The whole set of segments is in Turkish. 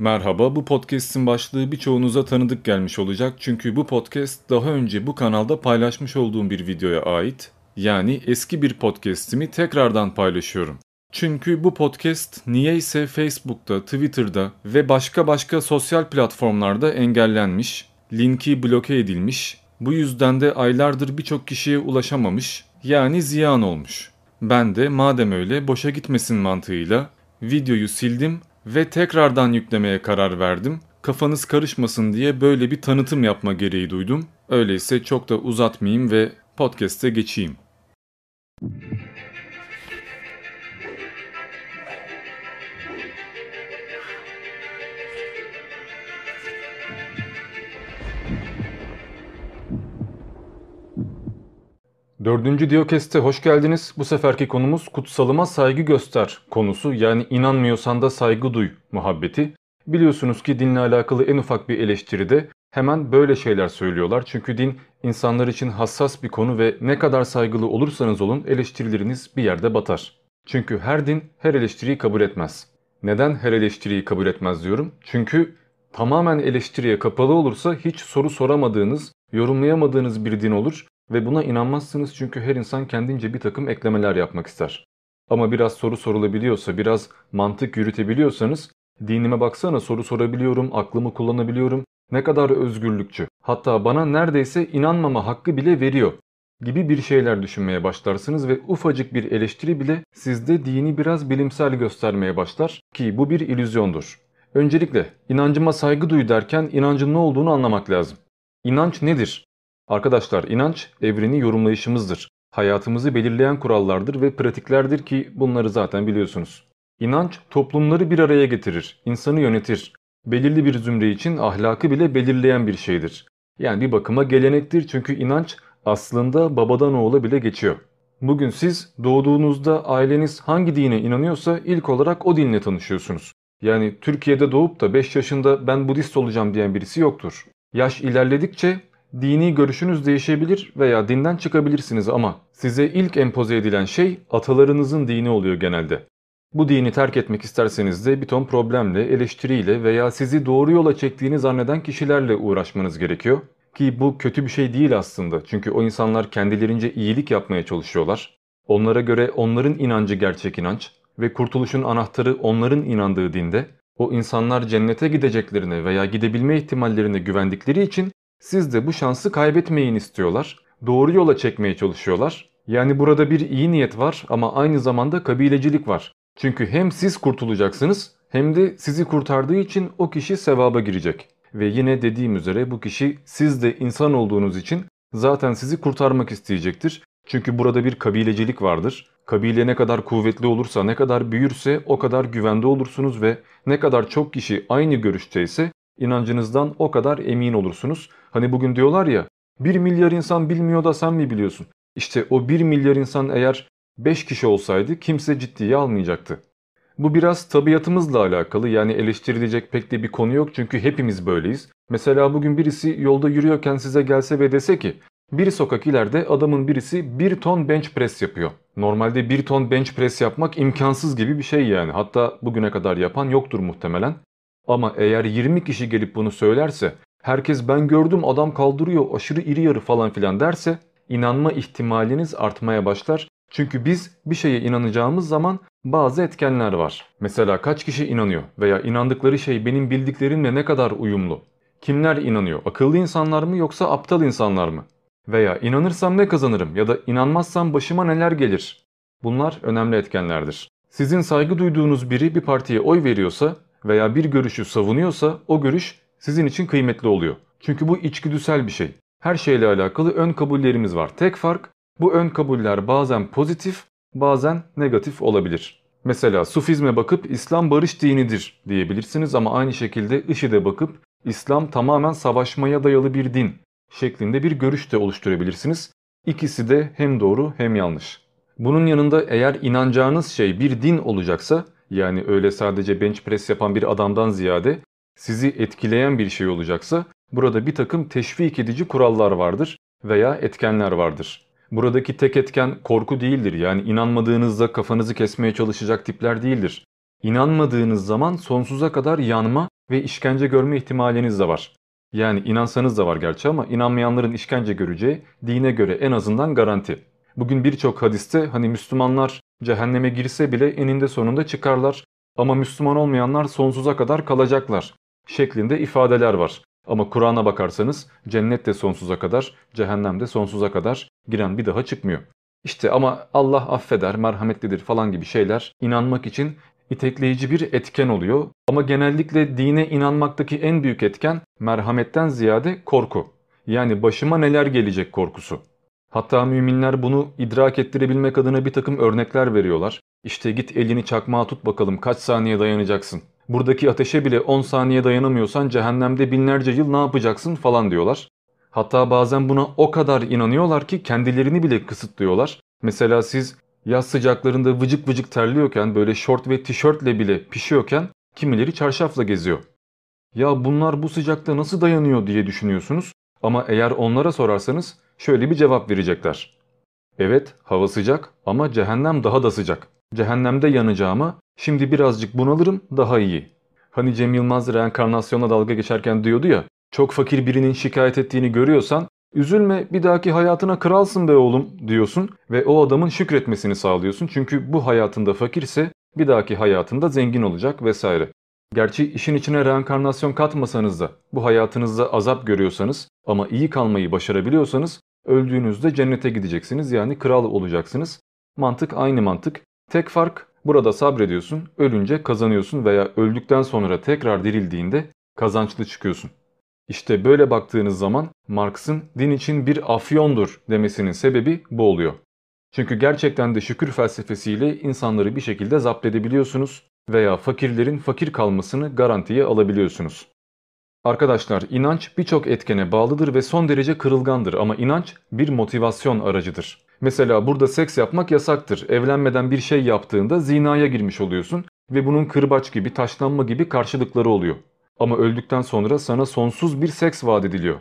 Merhaba, bu podcast'in başlığı birçoğunuza tanıdık gelmiş olacak çünkü bu podcast daha önce bu kanalda paylaşmış olduğum bir videoya ait. Yani eski bir podcast'imi tekrardan paylaşıyorum. Çünkü bu podcast niyeyse Facebook'ta, Twitter'da ve başka başka sosyal platformlarda engellenmiş, linki bloke edilmiş, bu yüzden de aylardır birçok kişiye ulaşamamış, yani ziyan olmuş. Ben de madem öyle boşa gitmesin mantığıyla videoyu sildim ve tekrardan yüklemeye karar verdim. Kafanız karışmasın diye böyle bir tanıtım yapma gereği duydum. Öyleyse çok da uzatmayayım ve podcast'e geçeyim. Dördüncü Diyokest'e hoş geldiniz. Bu seferki konumuz kutsalıma saygı göster konusu yani inanmıyorsan da saygı duy muhabbeti. Biliyorsunuz ki dinle alakalı en ufak bir eleştiride hemen böyle şeyler söylüyorlar. Çünkü din insanlar için hassas bir konu ve ne kadar saygılı olursanız olun eleştirileriniz bir yerde batar. Çünkü her din her eleştiriyi kabul etmez. Neden her eleştiriyi kabul etmez diyorum? Çünkü tamamen eleştiriye kapalı olursa hiç soru soramadığınız, yorumlayamadığınız bir din olur ve buna inanmazsınız çünkü her insan kendince bir takım eklemeler yapmak ister. Ama biraz soru sorulabiliyorsa, biraz mantık yürütebiliyorsanız dinime baksana soru sorabiliyorum, aklımı kullanabiliyorum. Ne kadar özgürlükçü. Hatta bana neredeyse inanmama hakkı bile veriyor gibi bir şeyler düşünmeye başlarsınız ve ufacık bir eleştiri bile sizde dini biraz bilimsel göstermeye başlar ki bu bir ilüzyondur. Öncelikle inancıma saygı duy derken inancın ne olduğunu anlamak lazım. İnanç nedir? Arkadaşlar inanç evreni yorumlayışımızdır. Hayatımızı belirleyen kurallardır ve pratiklerdir ki bunları zaten biliyorsunuz. İnanç toplumları bir araya getirir, insanı yönetir. Belirli bir zümre için ahlakı bile belirleyen bir şeydir. Yani bir bakıma gelenektir çünkü inanç aslında babadan oğula bile geçiyor. Bugün siz doğduğunuzda aileniz hangi dine inanıyorsa ilk olarak o dinle tanışıyorsunuz. Yani Türkiye'de doğup da 5 yaşında ben Budist olacağım diyen birisi yoktur. Yaş ilerledikçe dini görüşünüz değişebilir veya dinden çıkabilirsiniz ama size ilk empoze edilen şey atalarınızın dini oluyor genelde. Bu dini terk etmek isterseniz de bir ton problemle, eleştiriyle veya sizi doğru yola çektiğini zanneden kişilerle uğraşmanız gerekiyor. Ki bu kötü bir şey değil aslında çünkü o insanlar kendilerince iyilik yapmaya çalışıyorlar. Onlara göre onların inancı gerçek inanç ve kurtuluşun anahtarı onların inandığı dinde. O insanlar cennete gideceklerine veya gidebilme ihtimallerine güvendikleri için siz de bu şansı kaybetmeyin istiyorlar. Doğru yola çekmeye çalışıyorlar. Yani burada bir iyi niyet var ama aynı zamanda kabilecilik var. Çünkü hem siz kurtulacaksınız hem de sizi kurtardığı için o kişi sevaba girecek. Ve yine dediğim üzere bu kişi siz de insan olduğunuz için zaten sizi kurtarmak isteyecektir. Çünkü burada bir kabilecilik vardır. Kabile ne kadar kuvvetli olursa, ne kadar büyürse o kadar güvende olursunuz ve ne kadar çok kişi aynı görüşteyse inancınızdan o kadar emin olursunuz. Hani bugün diyorlar ya 1 milyar insan bilmiyor da sen mi biliyorsun? İşte o 1 milyar insan eğer 5 kişi olsaydı kimse ciddiye almayacaktı. Bu biraz tabiatımızla alakalı yani eleştirilecek pek de bir konu yok çünkü hepimiz böyleyiz. Mesela bugün birisi yolda yürüyorken size gelse ve dese ki bir sokak ileride adamın birisi 1 ton bench press yapıyor. Normalde 1 ton bench press yapmak imkansız gibi bir şey yani. Hatta bugüne kadar yapan yoktur muhtemelen. Ama eğer 20 kişi gelip bunu söylerse, herkes ben gördüm adam kaldırıyor aşırı iri yarı falan filan derse inanma ihtimaliniz artmaya başlar. Çünkü biz bir şeye inanacağımız zaman bazı etkenler var. Mesela kaç kişi inanıyor veya inandıkları şey benim bildiklerimle ne kadar uyumlu? Kimler inanıyor? Akıllı insanlar mı yoksa aptal insanlar mı? Veya inanırsam ne kazanırım ya da inanmazsam başıma neler gelir? Bunlar önemli etkenlerdir. Sizin saygı duyduğunuz biri bir partiye oy veriyorsa veya bir görüşü savunuyorsa o görüş sizin için kıymetli oluyor. Çünkü bu içgüdüsel bir şey. Her şeyle alakalı ön kabullerimiz var. Tek fark bu ön kabuller bazen pozitif bazen negatif olabilir. Mesela Sufizme bakıp İslam barış dinidir diyebilirsiniz ama aynı şekilde IŞİD'e bakıp İslam tamamen savaşmaya dayalı bir din şeklinde bir görüş de oluşturabilirsiniz. İkisi de hem doğru hem yanlış. Bunun yanında eğer inanacağınız şey bir din olacaksa yani öyle sadece bench press yapan bir adamdan ziyade sizi etkileyen bir şey olacaksa burada bir takım teşvik edici kurallar vardır veya etkenler vardır. Buradaki tek etken korku değildir yani inanmadığınızda kafanızı kesmeye çalışacak tipler değildir. İnanmadığınız zaman sonsuza kadar yanma ve işkence görme ihtimaliniz de var. Yani inansanız da var gerçi ama inanmayanların işkence göreceği dine göre en azından garanti. Bugün birçok hadiste hani Müslümanlar cehenneme girse bile eninde sonunda çıkarlar ama Müslüman olmayanlar sonsuza kadar kalacaklar şeklinde ifadeler var. Ama Kur'an'a bakarsanız cennet de sonsuza kadar, cehennem de sonsuza kadar giren bir daha çıkmıyor. İşte ama Allah affeder, merhametlidir falan gibi şeyler inanmak için itekleyici bir etken oluyor. Ama genellikle dine inanmaktaki en büyük etken merhametten ziyade korku. Yani başıma neler gelecek korkusu. Hatta müminler bunu idrak ettirebilmek adına bir takım örnekler veriyorlar. İşte git elini çakmağa tut bakalım kaç saniye dayanacaksın. Buradaki ateşe bile 10 saniye dayanamıyorsan cehennemde binlerce yıl ne yapacaksın falan diyorlar. Hatta bazen buna o kadar inanıyorlar ki kendilerini bile kısıtlıyorlar. Mesela siz yaz sıcaklarında vıcık vıcık terliyorken böyle şort ve tişörtle bile pişiyorken kimileri çarşafla geziyor. Ya bunlar bu sıcakta nasıl dayanıyor diye düşünüyorsunuz ama eğer onlara sorarsanız şöyle bir cevap verecekler. Evet hava sıcak ama cehennem daha da sıcak. Cehennemde yanacağıma şimdi birazcık bunalırım daha iyi. Hani Cem Yılmaz reenkarnasyona dalga geçerken diyordu ya çok fakir birinin şikayet ettiğini görüyorsan üzülme bir dahaki hayatına kralsın be oğlum diyorsun ve o adamın şükretmesini sağlıyorsun. Çünkü bu hayatında fakirse bir dahaki hayatında zengin olacak vesaire. Gerçi işin içine reenkarnasyon katmasanız da bu hayatınızda azap görüyorsanız ama iyi kalmayı başarabiliyorsanız öldüğünüzde cennete gideceksiniz yani kral olacaksınız. Mantık aynı mantık. Tek fark burada sabrediyorsun, ölünce kazanıyorsun veya öldükten sonra tekrar dirildiğinde kazançlı çıkıyorsun. İşte böyle baktığınız zaman Marx'ın din için bir afyondur demesinin sebebi bu oluyor. Çünkü gerçekten de şükür felsefesiyle insanları bir şekilde zapt edebiliyorsunuz veya fakirlerin fakir kalmasını garantiye alabiliyorsunuz. Arkadaşlar inanç birçok etkene bağlıdır ve son derece kırılgandır ama inanç bir motivasyon aracıdır. Mesela burada seks yapmak yasaktır. Evlenmeden bir şey yaptığında zinaya girmiş oluyorsun ve bunun kırbaç gibi, taşlanma gibi karşılıkları oluyor. Ama öldükten sonra sana sonsuz bir seks vaat ediliyor.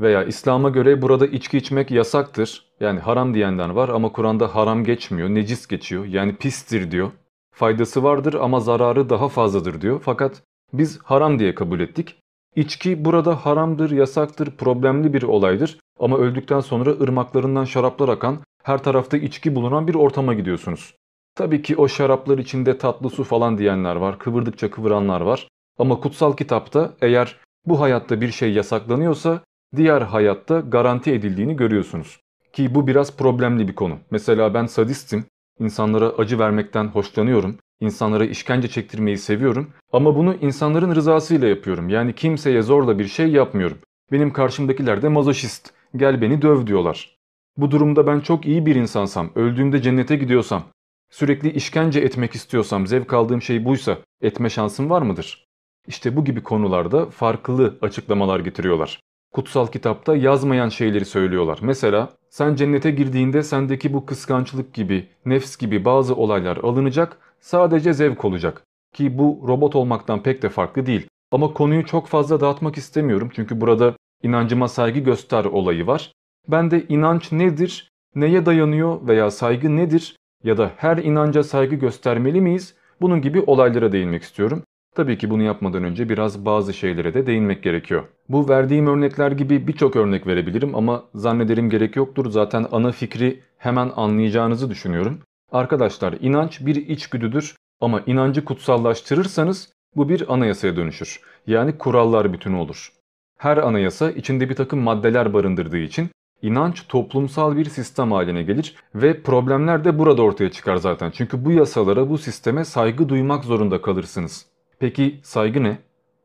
Veya İslam'a göre burada içki içmek yasaktır. Yani haram diyenler var ama Kur'an'da haram geçmiyor, necis geçiyor. Yani pistir diyor. Faydası vardır ama zararı daha fazladır diyor. Fakat biz haram diye kabul ettik. İçki burada haramdır, yasaktır, problemli bir olaydır. Ama öldükten sonra ırmaklarından şaraplar akan, her tarafta içki bulunan bir ortama gidiyorsunuz. Tabii ki o şaraplar içinde tatlı su falan diyenler var, kıvırdıkça kıvıranlar var. Ama kutsal kitapta eğer bu hayatta bir şey yasaklanıyorsa diğer hayatta garanti edildiğini görüyorsunuz. Ki bu biraz problemli bir konu. Mesela ben sadistim, insanlara acı vermekten hoşlanıyorum, insanlara işkence çektirmeyi seviyorum ama bunu insanların rızasıyla yapıyorum. Yani kimseye zorla bir şey yapmıyorum. Benim karşımdakiler de mazoşist, gel beni döv diyorlar. Bu durumda ben çok iyi bir insansam, öldüğümde cennete gidiyorsam, sürekli işkence etmek istiyorsam, zevk aldığım şey buysa etme şansım var mıdır? İşte bu gibi konularda farklı açıklamalar getiriyorlar. Kutsal kitapta yazmayan şeyleri söylüyorlar. Mesela sen cennete girdiğinde sendeki bu kıskançlık gibi, nefs gibi bazı olaylar alınacak, sadece zevk olacak. Ki bu robot olmaktan pek de farklı değil. Ama konuyu çok fazla dağıtmak istemiyorum çünkü burada inancıma saygı göster olayı var. Ben de inanç nedir, neye dayanıyor veya saygı nedir ya da her inanca saygı göstermeli miyiz? Bunun gibi olaylara değinmek istiyorum. Tabii ki bunu yapmadan önce biraz bazı şeylere de değinmek gerekiyor. Bu verdiğim örnekler gibi birçok örnek verebilirim ama zannederim gerek yoktur. Zaten ana fikri hemen anlayacağınızı düşünüyorum. Arkadaşlar inanç bir içgüdüdür ama inancı kutsallaştırırsanız bu bir anayasaya dönüşür. Yani kurallar bütünü olur. Her anayasa içinde bir takım maddeler barındırdığı için inanç toplumsal bir sistem haline gelir ve problemler de burada ortaya çıkar zaten. Çünkü bu yasalara, bu sisteme saygı duymak zorunda kalırsınız. Peki saygı ne?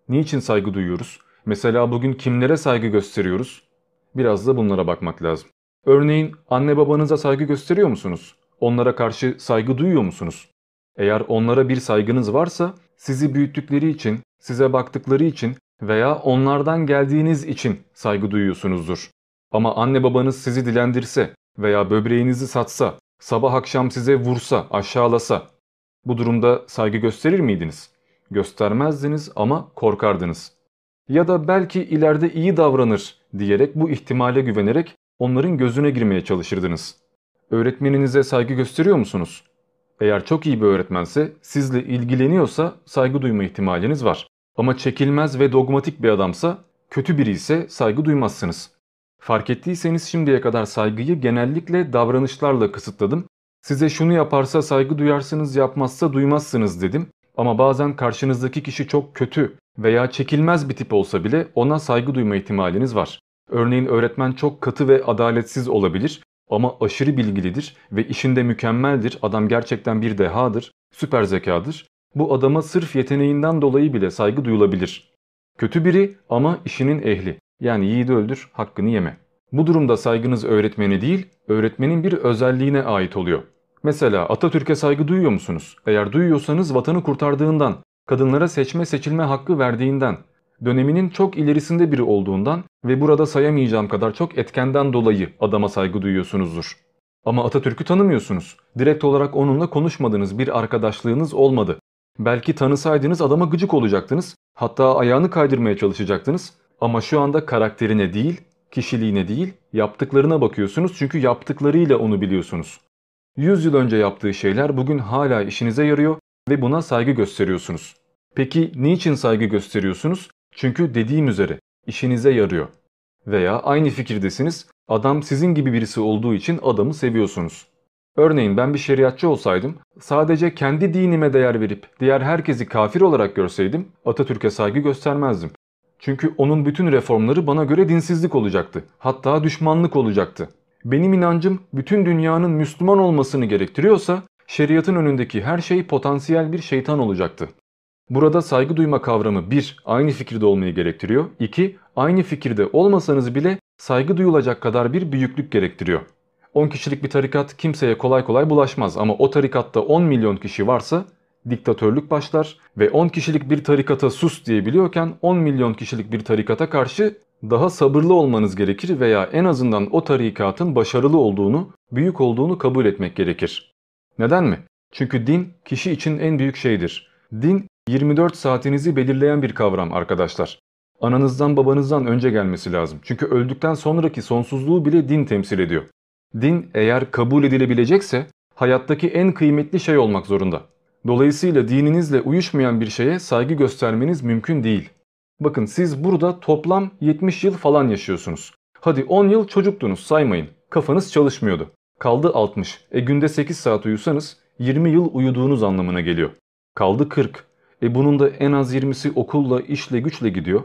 Niçin saygı duyuyoruz? Mesela bugün kimlere saygı gösteriyoruz? Biraz da bunlara bakmak lazım. Örneğin anne babanıza saygı gösteriyor musunuz? Onlara karşı saygı duyuyor musunuz? Eğer onlara bir saygınız varsa sizi büyüttükleri için, size baktıkları için veya onlardan geldiğiniz için saygı duyuyorsunuzdur. Ama anne babanız sizi dilendirse veya böbreğinizi satsa, sabah akşam size vursa, aşağılasa bu durumda saygı gösterir miydiniz? Göstermezdiniz ama korkardınız. Ya da belki ileride iyi davranır diyerek bu ihtimale güvenerek onların gözüne girmeye çalışırdınız. Öğretmeninize saygı gösteriyor musunuz? Eğer çok iyi bir öğretmense, sizle ilgileniyorsa saygı duyma ihtimaliniz var. Ama çekilmez ve dogmatik bir adamsa, kötü biri ise saygı duymazsınız. Fark ettiyseniz şimdiye kadar saygıyı genellikle davranışlarla kısıtladım. Size şunu yaparsa saygı duyarsınız, yapmazsa duymazsınız dedim. Ama bazen karşınızdaki kişi çok kötü veya çekilmez bir tip olsa bile ona saygı duyma ihtimaliniz var. Örneğin öğretmen çok katı ve adaletsiz olabilir ama aşırı bilgilidir ve işinde mükemmeldir. Adam gerçekten bir dehadır, süper zekadır. Bu adama sırf yeteneğinden dolayı bile saygı duyulabilir. Kötü biri ama işinin ehli. Yani yiğidi öldür, hakkını yeme. Bu durumda saygınız öğretmeni değil, öğretmenin bir özelliğine ait oluyor. Mesela Atatürk'e saygı duyuyor musunuz? Eğer duyuyorsanız vatanı kurtardığından, kadınlara seçme seçilme hakkı verdiğinden, döneminin çok ilerisinde biri olduğundan ve burada sayamayacağım kadar çok etkenden dolayı adama saygı duyuyorsunuzdur. Ama Atatürk'ü tanımıyorsunuz. Direkt olarak onunla konuşmadığınız bir arkadaşlığınız olmadı. Belki tanısaydınız adama gıcık olacaktınız. Hatta ayağını kaydırmaya çalışacaktınız. Ama şu anda karakterine değil, kişiliğine değil, yaptıklarına bakıyorsunuz çünkü yaptıklarıyla onu biliyorsunuz. 100 yıl önce yaptığı şeyler bugün hala işinize yarıyor ve buna saygı gösteriyorsunuz. Peki niçin saygı gösteriyorsunuz? Çünkü dediğim üzere işinize yarıyor. Veya aynı fikirdesiniz, adam sizin gibi birisi olduğu için adamı seviyorsunuz. Örneğin ben bir şeriatçı olsaydım, sadece kendi dinime değer verip diğer herkesi kafir olarak görseydim Atatürk'e saygı göstermezdim. Çünkü onun bütün reformları bana göre dinsizlik olacaktı. Hatta düşmanlık olacaktı. Benim inancım bütün dünyanın Müslüman olmasını gerektiriyorsa şeriatın önündeki her şey potansiyel bir şeytan olacaktı. Burada saygı duyma kavramı 1. Aynı fikirde olmayı gerektiriyor. 2. Aynı fikirde olmasanız bile saygı duyulacak kadar bir büyüklük gerektiriyor. 10 kişilik bir tarikat kimseye kolay kolay bulaşmaz ama o tarikatta 10 milyon kişi varsa diktatörlük başlar ve 10 kişilik bir tarikata sus diyebiliyorken 10 milyon kişilik bir tarikata karşı daha sabırlı olmanız gerekir veya en azından o tarikatın başarılı olduğunu, büyük olduğunu kabul etmek gerekir. Neden mi? Çünkü din kişi için en büyük şeydir. Din 24 saatinizi belirleyen bir kavram arkadaşlar. Ananızdan babanızdan önce gelmesi lazım. Çünkü öldükten sonraki sonsuzluğu bile din temsil ediyor. Din eğer kabul edilebilecekse hayattaki en kıymetli şey olmak zorunda. Dolayısıyla dininizle uyuşmayan bir şeye saygı göstermeniz mümkün değil. Bakın siz burada toplam 70 yıl falan yaşıyorsunuz. Hadi 10 yıl çocuktunuz saymayın. Kafanız çalışmıyordu. Kaldı 60. E günde 8 saat uyusanız 20 yıl uyuduğunuz anlamına geliyor. Kaldı 40. E bunun da en az 20'si okulla, işle, güçle gidiyor.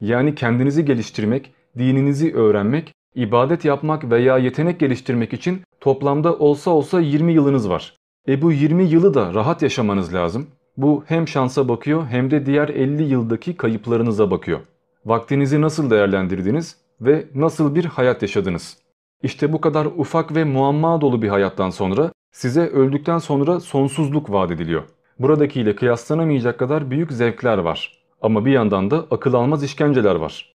Yani kendinizi geliştirmek, dininizi öğrenmek, ibadet yapmak veya yetenek geliştirmek için toplamda olsa olsa 20 yılınız var. E bu 20 yılı da rahat yaşamanız lazım. Bu hem şansa bakıyor hem de diğer 50 yıldaki kayıplarınıza bakıyor. Vaktinizi nasıl değerlendirdiniz ve nasıl bir hayat yaşadınız? İşte bu kadar ufak ve muamma dolu bir hayattan sonra size öldükten sonra sonsuzluk vaat ediliyor. Buradakiyle kıyaslanamayacak kadar büyük zevkler var. Ama bir yandan da akıl almaz işkenceler var.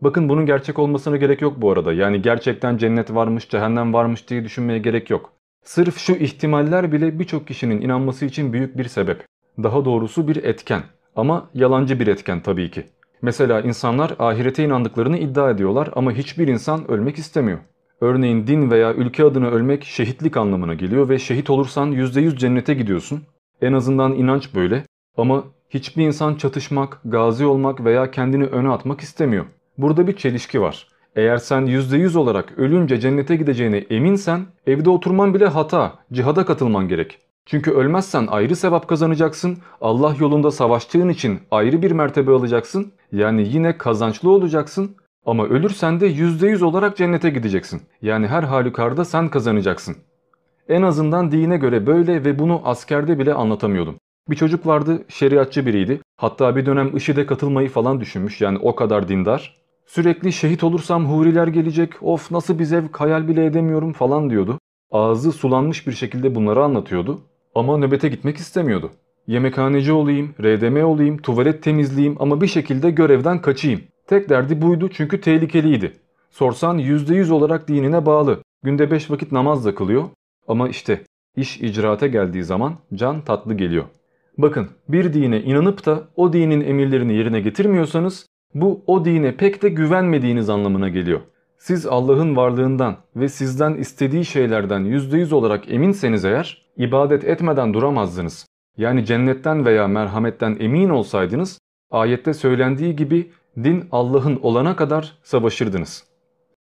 Bakın bunun gerçek olmasına gerek yok bu arada. Yani gerçekten cennet varmış, cehennem varmış diye düşünmeye gerek yok. Sırf şu ihtimaller bile birçok kişinin inanması için büyük bir sebep. Daha doğrusu bir etken. Ama yalancı bir etken tabii ki. Mesela insanlar ahirete inandıklarını iddia ediyorlar ama hiçbir insan ölmek istemiyor. Örneğin din veya ülke adına ölmek şehitlik anlamına geliyor ve şehit olursan %100 cennete gidiyorsun. En azından inanç böyle. Ama hiçbir insan çatışmak, gazi olmak veya kendini öne atmak istemiyor. Burada bir çelişki var. Eğer sen %100 olarak ölünce cennete gideceğine eminsen evde oturman bile hata, cihada katılman gerek. Çünkü ölmezsen ayrı sevap kazanacaksın, Allah yolunda savaştığın için ayrı bir mertebe alacaksın. Yani yine kazançlı olacaksın ama ölürsen de %100 olarak cennete gideceksin. Yani her halükarda sen kazanacaksın. En azından dine göre böyle ve bunu askerde bile anlatamıyordum. Bir çocuk vardı şeriatçı biriydi. Hatta bir dönem IŞİD'e katılmayı falan düşünmüş yani o kadar dindar. Sürekli şehit olursam huriler gelecek, of nasıl bir zevk hayal bile edemiyorum falan diyordu. Ağzı sulanmış bir şekilde bunları anlatıyordu. Ama nöbete gitmek istemiyordu. Yemekhaneci olayım, RDM olayım, tuvalet temizleyeyim ama bir şekilde görevden kaçayım. Tek derdi buydu çünkü tehlikeliydi. Sorsan %100 olarak dinine bağlı. Günde 5 vakit namaz da kılıyor. Ama işte iş icraate geldiği zaman can tatlı geliyor. Bakın bir dine inanıp da o dinin emirlerini yerine getirmiyorsanız bu o dine pek de güvenmediğiniz anlamına geliyor. Siz Allah'ın varlığından ve sizden istediği şeylerden %100 olarak eminseniz eğer ibadet etmeden duramazdınız. Yani cennetten veya merhametten emin olsaydınız Ayette söylendiği gibi din Allah'ın olana kadar savaşırdınız.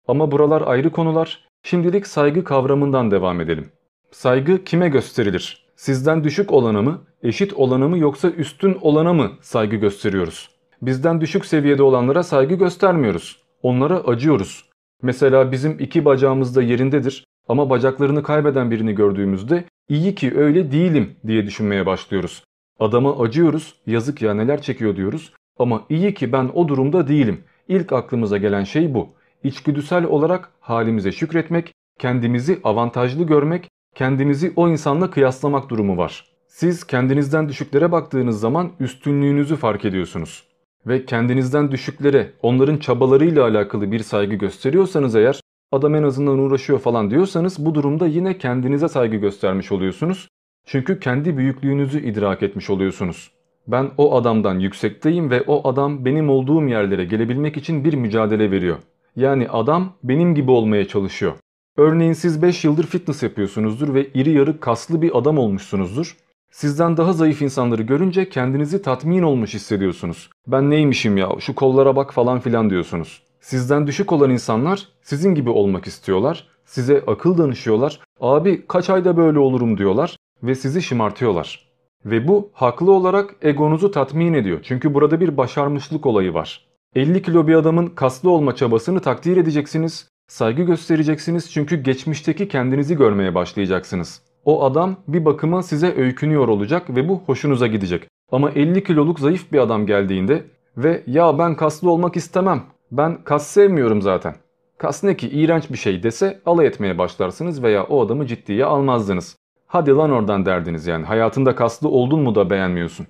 Ama buralar ayrı konular. Şimdilik saygı kavramından devam edelim. Saygı kime gösterilir? Sizden düşük olana mı, eşit olana mı yoksa üstün olana mı saygı gösteriyoruz? Bizden düşük seviyede olanlara saygı göstermiyoruz. Onlara acıyoruz. Mesela bizim iki bacağımız da yerindedir ama bacaklarını kaybeden birini gördüğümüzde iyi ki öyle değilim diye düşünmeye başlıyoruz. Adama acıyoruz, yazık ya neler çekiyor diyoruz ama iyi ki ben o durumda değilim. İlk aklımıza gelen şey bu. İçgüdüsel olarak halimize şükretmek, kendimizi avantajlı görmek, kendimizi o insanla kıyaslamak durumu var. Siz kendinizden düşüklere baktığınız zaman üstünlüğünüzü fark ediyorsunuz. Ve kendinizden düşüklere, onların çabalarıyla alakalı bir saygı gösteriyorsanız eğer, adam en azından uğraşıyor falan diyorsanız bu durumda yine kendinize saygı göstermiş oluyorsunuz. Çünkü kendi büyüklüğünüzü idrak etmiş oluyorsunuz. Ben o adamdan yüksekteyim ve o adam benim olduğum yerlere gelebilmek için bir mücadele veriyor. Yani adam benim gibi olmaya çalışıyor. Örneğin siz 5 yıldır fitness yapıyorsunuzdur ve iri yarı kaslı bir adam olmuşsunuzdur. Sizden daha zayıf insanları görünce kendinizi tatmin olmuş hissediyorsunuz. Ben neymişim ya şu kollara bak falan filan diyorsunuz. Sizden düşük olan insanlar sizin gibi olmak istiyorlar. Size akıl danışıyorlar. Abi kaç ayda böyle olurum diyorlar ve sizi şımartıyorlar. Ve bu haklı olarak egonuzu tatmin ediyor. Çünkü burada bir başarmışlık olayı var. 50 kilo bir adamın kaslı olma çabasını takdir edeceksiniz. Saygı göstereceksiniz çünkü geçmişteki kendinizi görmeye başlayacaksınız. O adam bir bakıma size öykünüyor olacak ve bu hoşunuza gidecek. Ama 50 kiloluk zayıf bir adam geldiğinde ve ya ben kaslı olmak istemem, ben kas sevmiyorum zaten. Kas ne ki iğrenç bir şey dese alay etmeye başlarsınız veya o adamı ciddiye almazdınız. Hadi lan oradan derdiniz yani hayatında kaslı oldun mu da beğenmiyorsun.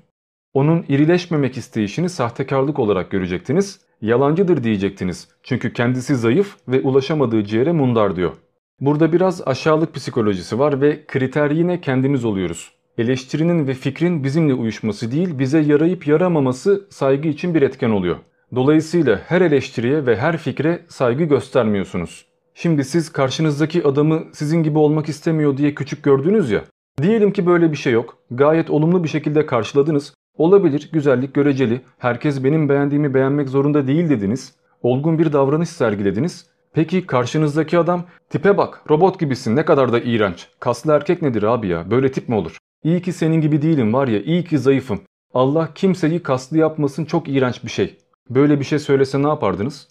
Onun irileşmemek isteyişini sahtekarlık olarak görecektiniz, yalancıdır diyecektiniz. Çünkü kendisi zayıf ve ulaşamadığı ciğere mundar diyor. Burada biraz aşağılık psikolojisi var ve kriter yine kendimiz oluyoruz. Eleştirinin ve fikrin bizimle uyuşması değil, bize yarayıp yaramaması saygı için bir etken oluyor. Dolayısıyla her eleştiriye ve her fikre saygı göstermiyorsunuz. Şimdi siz karşınızdaki adamı sizin gibi olmak istemiyor diye küçük gördünüz ya. Diyelim ki böyle bir şey yok. Gayet olumlu bir şekilde karşıladınız. Olabilir, güzellik göreceli. Herkes benim beğendiğimi beğenmek zorunda değil dediniz. Olgun bir davranış sergilediniz. Peki karşınızdaki adam tipe bak robot gibisin ne kadar da iğrenç. Kaslı erkek nedir abi ya böyle tip mi olur? İyi ki senin gibi değilim var ya iyi ki zayıfım. Allah kimseyi kaslı yapmasın çok iğrenç bir şey. Böyle bir şey söylese ne yapardınız?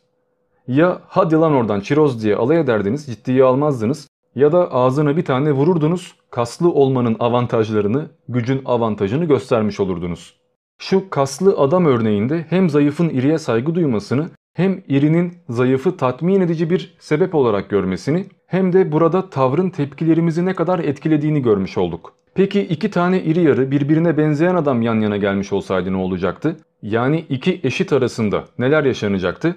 Ya hadi lan oradan çiroz diye alay ederdiniz ciddiye almazdınız ya da ağzına bir tane vururdunuz kaslı olmanın avantajlarını, gücün avantajını göstermiş olurdunuz. Şu kaslı adam örneğinde hem zayıfın iriye saygı duymasını hem irinin zayıfı tatmin edici bir sebep olarak görmesini hem de burada tavrın tepkilerimizi ne kadar etkilediğini görmüş olduk. Peki iki tane iri yarı birbirine benzeyen adam yan yana gelmiş olsaydı ne olacaktı? Yani iki eşit arasında neler yaşanacaktı?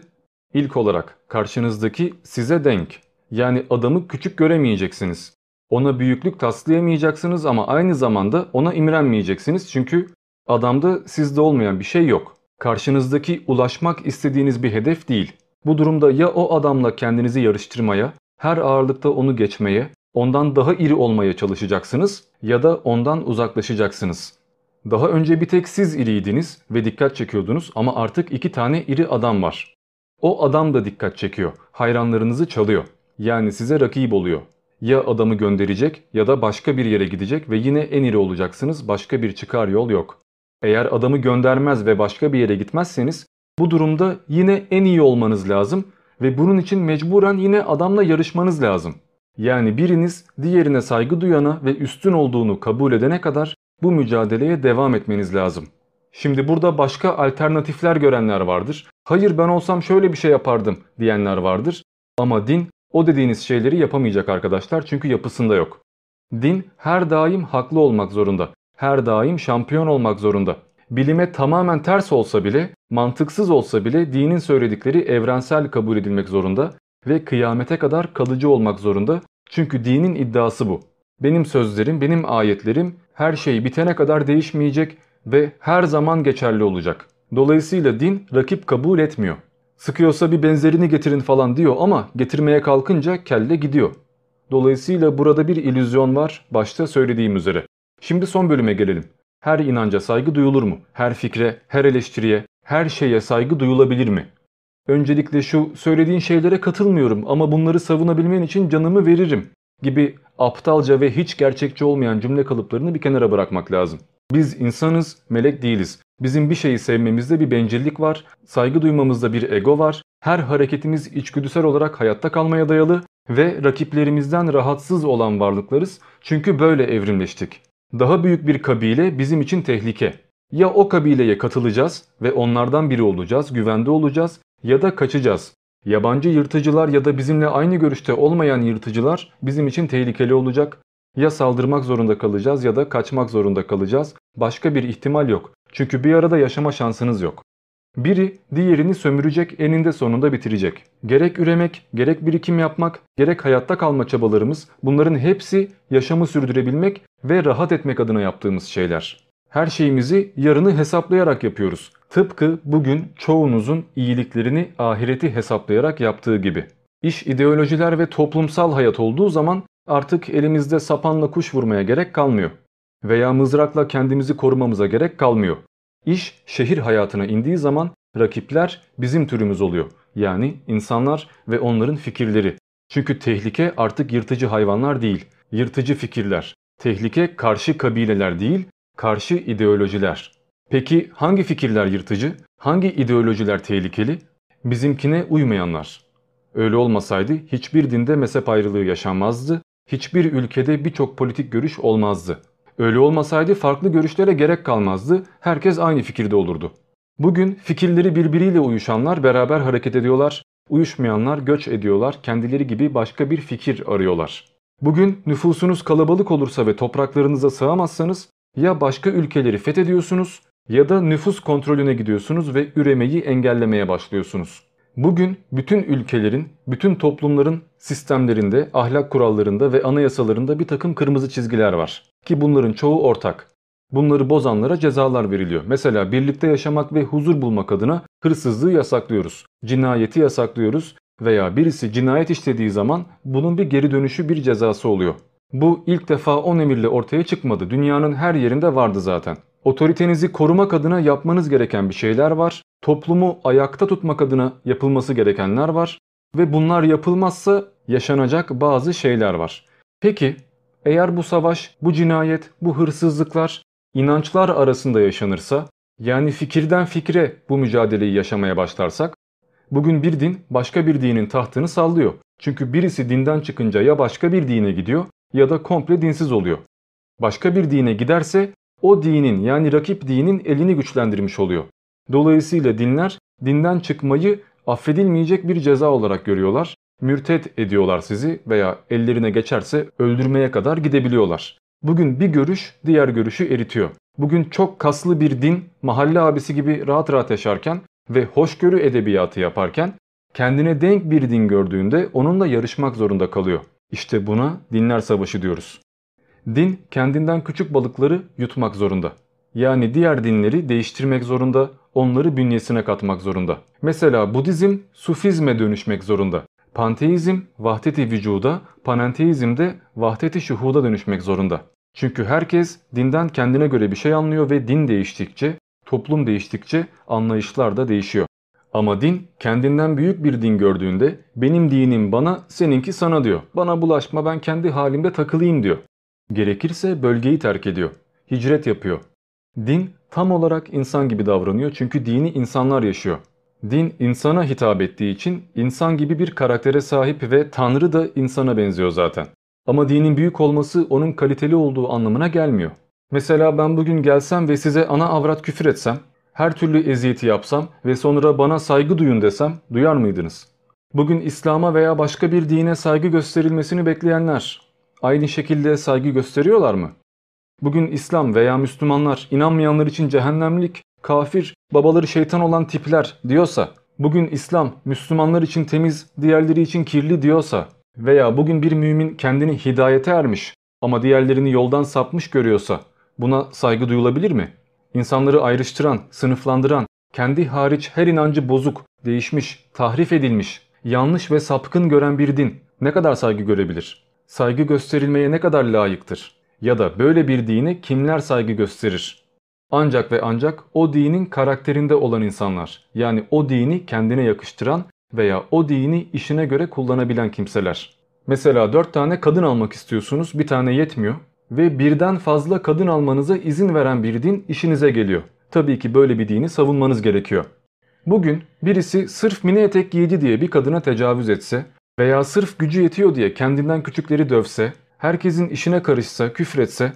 İlk olarak karşınızdaki size denk. Yani adamı küçük göremeyeceksiniz. Ona büyüklük taslayamayacaksınız ama aynı zamanda ona imrenmeyeceksiniz çünkü adamda sizde olmayan bir şey yok. Karşınızdaki ulaşmak istediğiniz bir hedef değil. Bu durumda ya o adamla kendinizi yarıştırmaya, her ağırlıkta onu geçmeye, ondan daha iri olmaya çalışacaksınız ya da ondan uzaklaşacaksınız. Daha önce bir tek siz iriydiniz ve dikkat çekiyordunuz ama artık iki tane iri adam var. O adam da dikkat çekiyor, hayranlarınızı çalıyor. Yani size rakip oluyor. Ya adamı gönderecek ya da başka bir yere gidecek ve yine en iri olacaksınız başka bir çıkar yol yok. Eğer adamı göndermez ve başka bir yere gitmezseniz bu durumda yine en iyi olmanız lazım ve bunun için mecburen yine adamla yarışmanız lazım. Yani biriniz diğerine saygı duyana ve üstün olduğunu kabul edene kadar bu mücadeleye devam etmeniz lazım. Şimdi burada başka alternatifler görenler vardır. Hayır ben olsam şöyle bir şey yapardım diyenler vardır. Ama din o dediğiniz şeyleri yapamayacak arkadaşlar çünkü yapısında yok. Din her daim haklı olmak zorunda. Her daim şampiyon olmak zorunda. Bilime tamamen ters olsa bile, mantıksız olsa bile dinin söyledikleri evrensel kabul edilmek zorunda ve kıyamete kadar kalıcı olmak zorunda. Çünkü dinin iddiası bu. Benim sözlerim, benim ayetlerim her şey bitene kadar değişmeyecek ve her zaman geçerli olacak. Dolayısıyla din rakip kabul etmiyor. Sıkıyorsa bir benzerini getirin falan diyor ama getirmeye kalkınca kelle gidiyor. Dolayısıyla burada bir illüzyon var başta söylediğim üzere. Şimdi son bölüme gelelim. Her inanca saygı duyulur mu? Her fikre, her eleştiriye, her şeye saygı duyulabilir mi? Öncelikle şu söylediğin şeylere katılmıyorum ama bunları savunabilmen için canımı veririm gibi aptalca ve hiç gerçekçi olmayan cümle kalıplarını bir kenara bırakmak lazım. Biz insanız, melek değiliz. Bizim bir şeyi sevmemizde bir bencillik var, saygı duymamızda bir ego var, her hareketimiz içgüdüsel olarak hayatta kalmaya dayalı ve rakiplerimizden rahatsız olan varlıklarız çünkü böyle evrimleştik. Daha büyük bir kabile bizim için tehlike. Ya o kabileye katılacağız ve onlardan biri olacağız, güvende olacağız ya da kaçacağız. Yabancı yırtıcılar ya da bizimle aynı görüşte olmayan yırtıcılar bizim için tehlikeli olacak. Ya saldırmak zorunda kalacağız ya da kaçmak zorunda kalacağız. Başka bir ihtimal yok. Çünkü bir arada yaşama şansınız yok. Biri diğerini sömürecek, eninde sonunda bitirecek. Gerek üremek, gerek birikim yapmak, gerek hayatta kalma çabalarımız bunların hepsi yaşamı sürdürebilmek ve rahat etmek adına yaptığımız şeyler. Her şeyimizi yarını hesaplayarak yapıyoruz. Tıpkı bugün çoğunuzun iyiliklerini ahireti hesaplayarak yaptığı gibi. İş ideolojiler ve toplumsal hayat olduğu zaman artık elimizde sapanla kuş vurmaya gerek kalmıyor. Veya mızrakla kendimizi korumamıza gerek kalmıyor. İş şehir hayatına indiği zaman rakipler bizim türümüz oluyor. Yani insanlar ve onların fikirleri. Çünkü tehlike artık yırtıcı hayvanlar değil, yırtıcı fikirler. Tehlike karşı kabileler değil, karşı ideolojiler. Peki hangi fikirler yırtıcı? Hangi ideolojiler tehlikeli? Bizimkine uymayanlar. Öyle olmasaydı hiçbir dinde mezhep ayrılığı yaşanmazdı, hiçbir ülkede birçok politik görüş olmazdı. Öyle olmasaydı farklı görüşlere gerek kalmazdı, herkes aynı fikirde olurdu. Bugün fikirleri birbiriyle uyuşanlar beraber hareket ediyorlar, uyuşmayanlar göç ediyorlar, kendileri gibi başka bir fikir arıyorlar. Bugün nüfusunuz kalabalık olursa ve topraklarınıza sığamazsanız ya başka ülkeleri fethediyorsunuz ya da nüfus kontrolüne gidiyorsunuz ve üremeyi engellemeye başlıyorsunuz. Bugün bütün ülkelerin, bütün toplumların sistemlerinde, ahlak kurallarında ve anayasalarında bir takım kırmızı çizgiler var. Ki bunların çoğu ortak. Bunları bozanlara cezalar veriliyor. Mesela birlikte yaşamak ve huzur bulmak adına hırsızlığı yasaklıyoruz. Cinayeti yasaklıyoruz veya birisi cinayet işlediği zaman bunun bir geri dönüşü bir cezası oluyor. Bu ilk defa 10 emirle ortaya çıkmadı. Dünyanın her yerinde vardı zaten. Otoritenizi korumak adına yapmanız gereken bir şeyler var. Toplumu ayakta tutmak adına yapılması gerekenler var. Ve bunlar yapılmazsa yaşanacak bazı şeyler var. Peki eğer bu savaş, bu cinayet, bu hırsızlıklar inançlar arasında yaşanırsa, yani fikirden fikre bu mücadeleyi yaşamaya başlarsak, bugün bir din başka bir dinin tahtını sallıyor. Çünkü birisi dinden çıkınca ya başka bir dine gidiyor ya da komple dinsiz oluyor. Başka bir dine giderse o dinin yani rakip dinin elini güçlendirmiş oluyor. Dolayısıyla dinler dinden çıkmayı affedilmeyecek bir ceza olarak görüyorlar. Mürtet ediyorlar sizi veya ellerine geçerse öldürmeye kadar gidebiliyorlar. Bugün bir görüş diğer görüşü eritiyor. Bugün çok kaslı bir din mahalle abisi gibi rahat rahat yaşarken ve hoşgörü edebiyatı yaparken kendine denk bir din gördüğünde onunla yarışmak zorunda kalıyor. İşte buna dinler savaşı diyoruz. Din kendinden küçük balıkları yutmak zorunda. Yani diğer dinleri değiştirmek zorunda, onları bünyesine katmak zorunda. Mesela Budizm Sufizme dönüşmek zorunda. Panteizm vahdeti vücuda, panenteizm de vahdeti şuhuda dönüşmek zorunda. Çünkü herkes dinden kendine göre bir şey anlıyor ve din değiştikçe, toplum değiştikçe anlayışlar da değişiyor. Ama din kendinden büyük bir din gördüğünde benim dinim bana seninki sana diyor. Bana bulaşma ben kendi halimde takılayım diyor. Gerekirse bölgeyi terk ediyor. Hicret yapıyor. Din tam olarak insan gibi davranıyor çünkü dini insanlar yaşıyor. Din insana hitap ettiği için insan gibi bir karaktere sahip ve Tanrı da insana benziyor zaten. Ama dinin büyük olması onun kaliteli olduğu anlamına gelmiyor. Mesela ben bugün gelsem ve size ana avrat küfür etsem, her türlü eziyeti yapsam ve sonra bana saygı duyun desem duyar mıydınız? Bugün İslam'a veya başka bir dine saygı gösterilmesini bekleyenler aynı şekilde saygı gösteriyorlar mı? Bugün İslam veya Müslümanlar inanmayanlar için cehennemlik, kafir, babaları şeytan olan tipler diyorsa, bugün İslam Müslümanlar için temiz, diğerleri için kirli diyorsa veya bugün bir mümin kendini hidayete ermiş ama diğerlerini yoldan sapmış görüyorsa buna saygı duyulabilir mi? İnsanları ayrıştıran, sınıflandıran, kendi hariç her inancı bozuk, değişmiş, tahrif edilmiş, yanlış ve sapkın gören bir din ne kadar saygı görebilir? Saygı gösterilmeye ne kadar layıktır? Ya da böyle bir dine kimler saygı gösterir? Ancak ve ancak o dinin karakterinde olan insanlar. Yani o dini kendine yakıştıran veya o dini işine göre kullanabilen kimseler. Mesela 4 tane kadın almak istiyorsunuz bir tane yetmiyor ve birden fazla kadın almanıza izin veren bir din işinize geliyor. Tabii ki böyle bir dini savunmanız gerekiyor. Bugün birisi sırf mini etek giydi diye bir kadına tecavüz etse veya sırf gücü yetiyor diye kendinden küçükleri dövse, herkesin işine karışsa, küfretse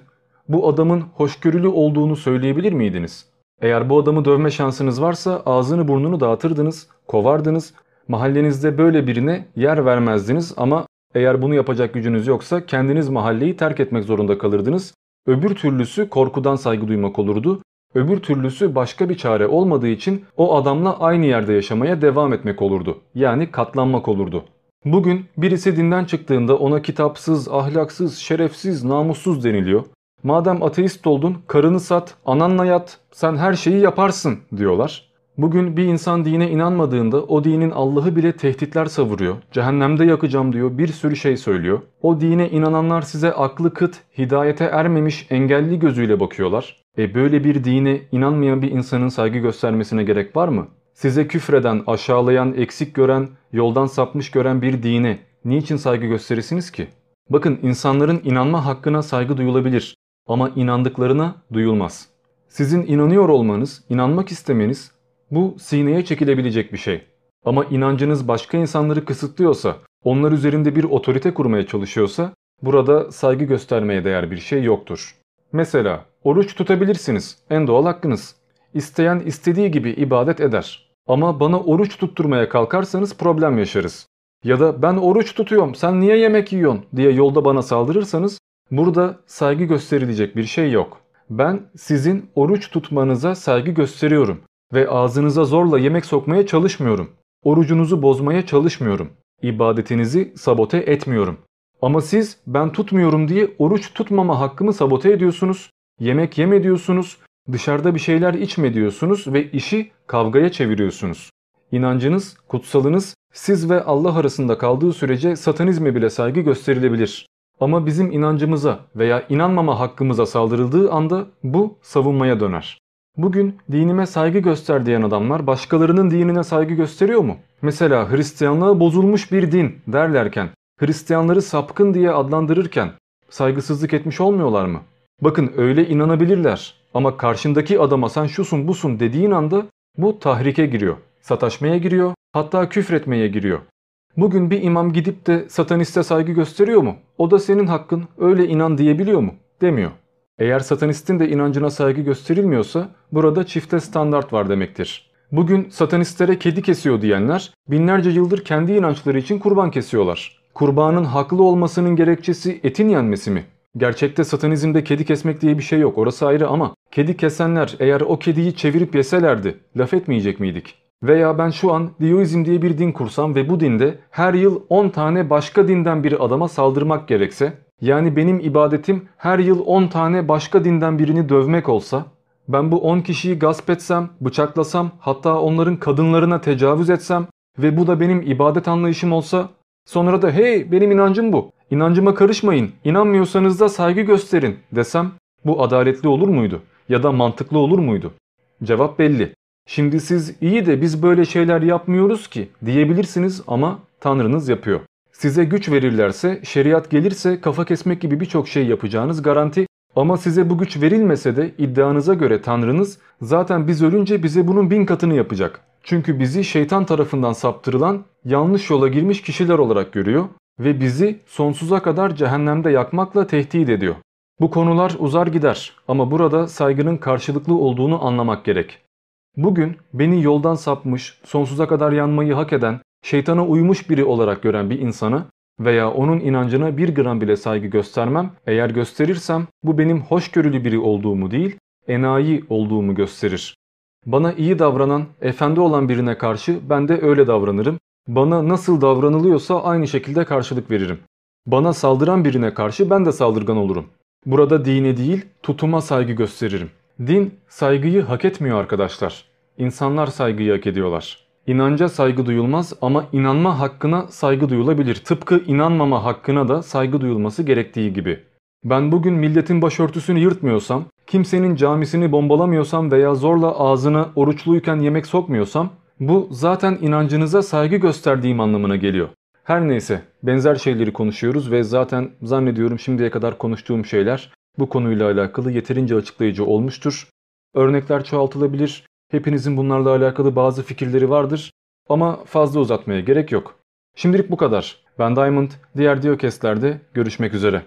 bu adamın hoşgörülü olduğunu söyleyebilir miydiniz? Eğer bu adamı dövme şansınız varsa ağzını burnunu dağıtırdınız, kovardınız, mahallenizde böyle birine yer vermezdiniz ama eğer bunu yapacak gücünüz yoksa kendiniz mahalleyi terk etmek zorunda kalırdınız. Öbür türlüsü korkudan saygı duymak olurdu. Öbür türlüsü başka bir çare olmadığı için o adamla aynı yerde yaşamaya devam etmek olurdu. Yani katlanmak olurdu. Bugün birisi dinden çıktığında ona kitapsız, ahlaksız, şerefsiz, namussuz deniliyor. Madem ateist oldun karını sat, ananla yat, sen her şeyi yaparsın diyorlar. Bugün bir insan dine inanmadığında o dinin Allah'ı bile tehditler savuruyor. Cehennemde yakacağım diyor bir sürü şey söylüyor. O dine inananlar size aklı kıt, hidayete ermemiş engelli gözüyle bakıyorlar. E böyle bir dine inanmayan bir insanın saygı göstermesine gerek var mı? Size küfreden, aşağılayan, eksik gören, yoldan sapmış gören bir dine niçin saygı gösterirsiniz ki? Bakın insanların inanma hakkına saygı duyulabilir ama inandıklarına duyulmaz. Sizin inanıyor olmanız, inanmak istemeniz bu sineye çekilebilecek bir şey. Ama inancınız başka insanları kısıtlıyorsa, onlar üzerinde bir otorite kurmaya çalışıyorsa burada saygı göstermeye değer bir şey yoktur. Mesela oruç tutabilirsiniz. En doğal hakkınız. İsteyen istediği gibi ibadet eder. Ama bana oruç tutturmaya kalkarsanız problem yaşarız. Ya da ben oruç tutuyorum sen niye yemek yiyorsun diye yolda bana saldırırsanız burada saygı gösterilecek bir şey yok. Ben sizin oruç tutmanıza saygı gösteriyorum ve ağzınıza zorla yemek sokmaya çalışmıyorum. Orucunuzu bozmaya çalışmıyorum. İbadetinizi sabote etmiyorum. Ama siz ben tutmuyorum diye oruç tutmama hakkımı sabote ediyorsunuz. Yemek yeme diyorsunuz. Dışarıda bir şeyler içme diyorsunuz ve işi kavgaya çeviriyorsunuz. İnancınız, kutsalınız siz ve Allah arasında kaldığı sürece satanizme bile saygı gösterilebilir. Ama bizim inancımıza veya inanmama hakkımıza saldırıldığı anda bu savunmaya döner. Bugün dinime saygı göster diyen adamlar başkalarının dinine saygı gösteriyor mu? Mesela Hristiyanlığa bozulmuş bir din derlerken, Hristiyanları sapkın diye adlandırırken saygısızlık etmiş olmuyorlar mı? Bakın öyle inanabilirler ama karşındaki adama sen şusun busun dediğin anda bu tahrike giriyor, sataşmaya giriyor, hatta küfretmeye giriyor. Bugün bir imam gidip de sataniste saygı gösteriyor mu? O da senin hakkın, öyle inan diyebiliyor mu? Demiyor. Eğer satanistin de inancına saygı gösterilmiyorsa burada çifte standart var demektir. Bugün satanistlere kedi kesiyor diyenler binlerce yıldır kendi inançları için kurban kesiyorlar. Kurbanın haklı olmasının gerekçesi etin yenmesi mi? Gerçekte satanizmde kedi kesmek diye bir şey yok orası ayrı ama kedi kesenler eğer o kediyi çevirip yeselerdi laf etmeyecek miydik? Veya ben şu an Dioizm diye bir din kursam ve bu dinde her yıl 10 tane başka dinden bir adama saldırmak gerekse yani benim ibadetim her yıl 10 tane başka dinden birini dövmek olsa, ben bu 10 kişiyi gasp etsem, bıçaklasam, hatta onların kadınlarına tecavüz etsem ve bu da benim ibadet anlayışım olsa, sonra da hey benim inancım bu, inancıma karışmayın, inanmıyorsanız da saygı gösterin desem bu adaletli olur muydu? Ya da mantıklı olur muydu? Cevap belli. Şimdi siz iyi de biz böyle şeyler yapmıyoruz ki diyebilirsiniz ama Tanrınız yapıyor. Size güç verirlerse, şeriat gelirse kafa kesmek gibi birçok şey yapacağınız garanti ama size bu güç verilmese de iddianıza göre Tanrınız zaten biz ölünce bize bunun bin katını yapacak. Çünkü bizi şeytan tarafından saptırılan yanlış yola girmiş kişiler olarak görüyor ve bizi sonsuza kadar cehennemde yakmakla tehdit ediyor. Bu konular uzar gider ama burada saygının karşılıklı olduğunu anlamak gerek. Bugün beni yoldan sapmış, sonsuza kadar yanmayı hak eden şeytana uymuş biri olarak gören bir insana veya onun inancına bir gram bile saygı göstermem. Eğer gösterirsem bu benim hoşgörülü biri olduğumu değil, enayi olduğumu gösterir. Bana iyi davranan, efendi olan birine karşı ben de öyle davranırım. Bana nasıl davranılıyorsa aynı şekilde karşılık veririm. Bana saldıran birine karşı ben de saldırgan olurum. Burada dine değil, tutuma saygı gösteririm. Din saygıyı hak etmiyor arkadaşlar. İnsanlar saygıyı hak ediyorlar. İnanca saygı duyulmaz ama inanma hakkına saygı duyulabilir. Tıpkı inanmama hakkına da saygı duyulması gerektiği gibi. Ben bugün milletin başörtüsünü yırtmıyorsam, kimsenin camisini bombalamıyorsam veya zorla ağzına oruçluyken yemek sokmuyorsam bu zaten inancınıza saygı gösterdiğim anlamına geliyor. Her neyse benzer şeyleri konuşuyoruz ve zaten zannediyorum şimdiye kadar konuştuğum şeyler bu konuyla alakalı yeterince açıklayıcı olmuştur. Örnekler çoğaltılabilir. Hepinizin bunlarla alakalı bazı fikirleri vardır ama fazla uzatmaya gerek yok. Şimdilik bu kadar. Ben Diamond, diğer Diokestlerde görüşmek üzere.